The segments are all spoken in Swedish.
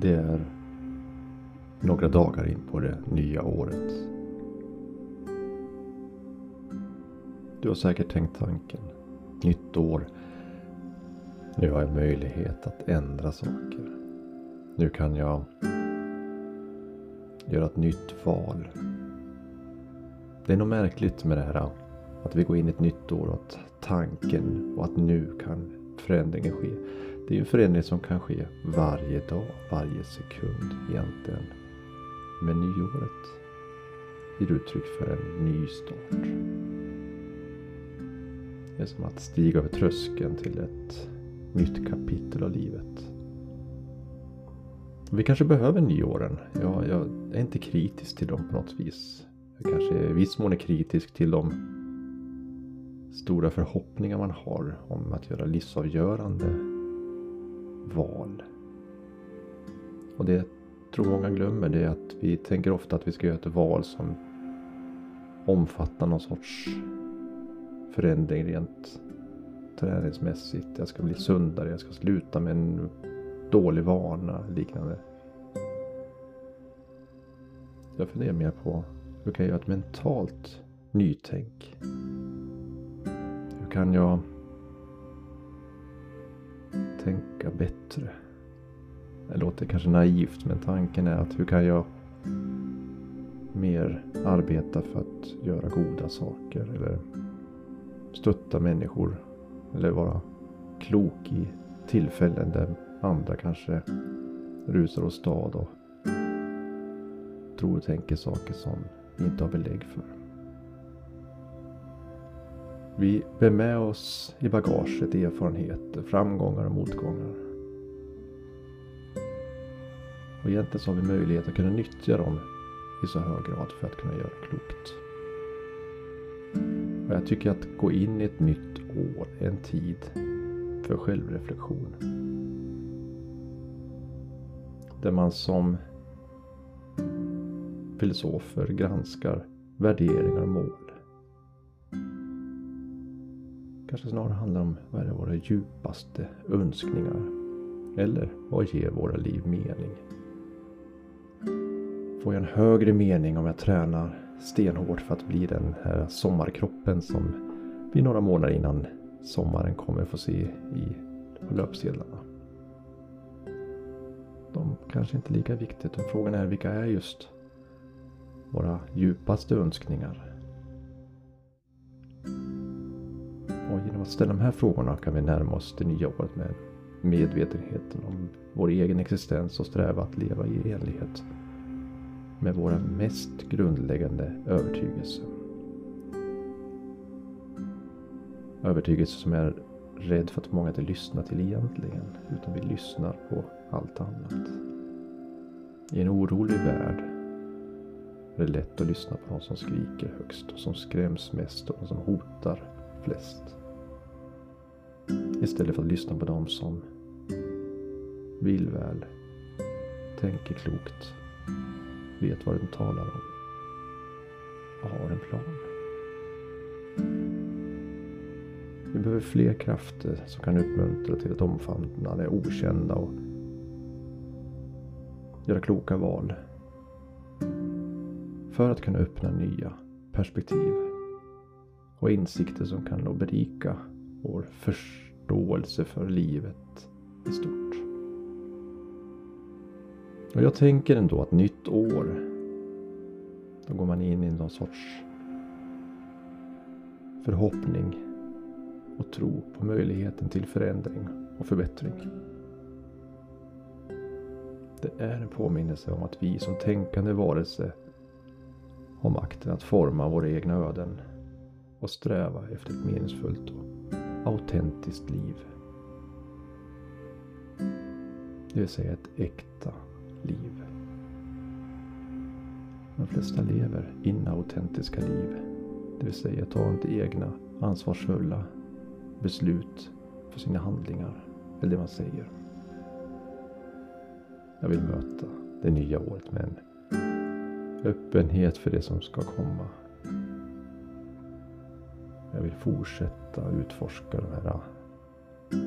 Det är några dagar in på det nya året. Du har säkert tänkt tanken. Nytt år. Nu har jag möjlighet att ändra saker. Nu kan jag göra ett nytt val. Det är nog märkligt med det här att vi går in i ett nytt år och att tanken och att nu kan förändringen ske. Det är ju en förändring som kan ske varje dag, varje sekund egentligen. Men nyåret ger uttryck för en ny start. Det är som att stiga över tröskeln till ett nytt kapitel av livet. Vi kanske behöver nyåren. Jag, jag är inte kritisk till dem på något vis. Jag kanske i viss mån är kritisk till de stora förhoppningar man har om att göra livsavgörande val. Och det jag tror många glömmer det är att vi tänker ofta att vi ska göra ett val som omfattar någon sorts förändring rent träningsmässigt. Jag ska bli sundare, jag ska sluta med en dålig vana liknande. Jag funderar mer på hur kan jag göra ett mentalt nytänk? Hur kan jag tänka bättre? Det låter kanske naivt men tanken är att hur kan jag mer arbeta för att göra goda saker eller stötta människor eller vara klok i tillfällen där andra kanske rusar åstad och tror och tänker saker som vi inte har belägg för. Vi bär med oss i bagaget erfarenheter, framgångar och motgångar. Och egentligen så har vi möjlighet att kunna nyttja dem i så hög grad för att kunna göra klokt. Och jag tycker att gå in i ett nytt år är en tid för självreflektion. Där man som filosofer granskar värderingar och mål. Kanske snarare handlar om vad är våra djupaste önskningar? Eller vad ger våra liv mening? Får jag en högre mening om jag tränar stenhårt för att bli den här sommarkroppen som vi några månader innan sommaren kommer få se i löpsedlarna? De kanske inte är lika viktigt. Frågan är vilka är just våra djupaste önskningar? Genom att ställa de här frågorna kan vi närma oss det nya året med medvetenheten om vår egen existens och sträva att leva i enlighet med våra mest grundläggande övertygelser. Övertygelser som jag är rädd för att många inte lyssnar till egentligen, utan vi lyssnar på allt annat. I en orolig värld är det lätt att lyssna på de som skriker högst och som skräms mest och de som hotar flest. Istället för att lyssna på dem som vill väl, tänker klokt, vet vad de talar om och har en plan. Vi behöver fler krafter som kan uppmuntra till att omfamna det okända och göra kloka val. För att kunna öppna nya perspektiv och insikter som kan berika vår förståelse för livet i stort. Och jag tänker ändå att nytt år, då går man in i någon sorts förhoppning och tro på möjligheten till förändring och förbättring. Det är en påminnelse om att vi som tänkande varelse har makten att forma våra egna öden och sträva efter ett meningsfullt och autentiskt liv. Det vill säga ett äkta liv. De flesta lever inautentiska liv. Det vill säga tar inte egna ansvarsfulla beslut för sina handlingar eller det man säger. Jag vill möta det nya året med en öppenhet för det som ska komma vill fortsätta utforska de här äh,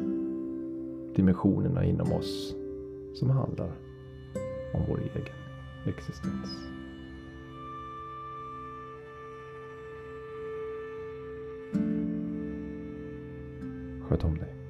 dimensionerna inom oss som handlar om vår egen existens. Sköt om dig.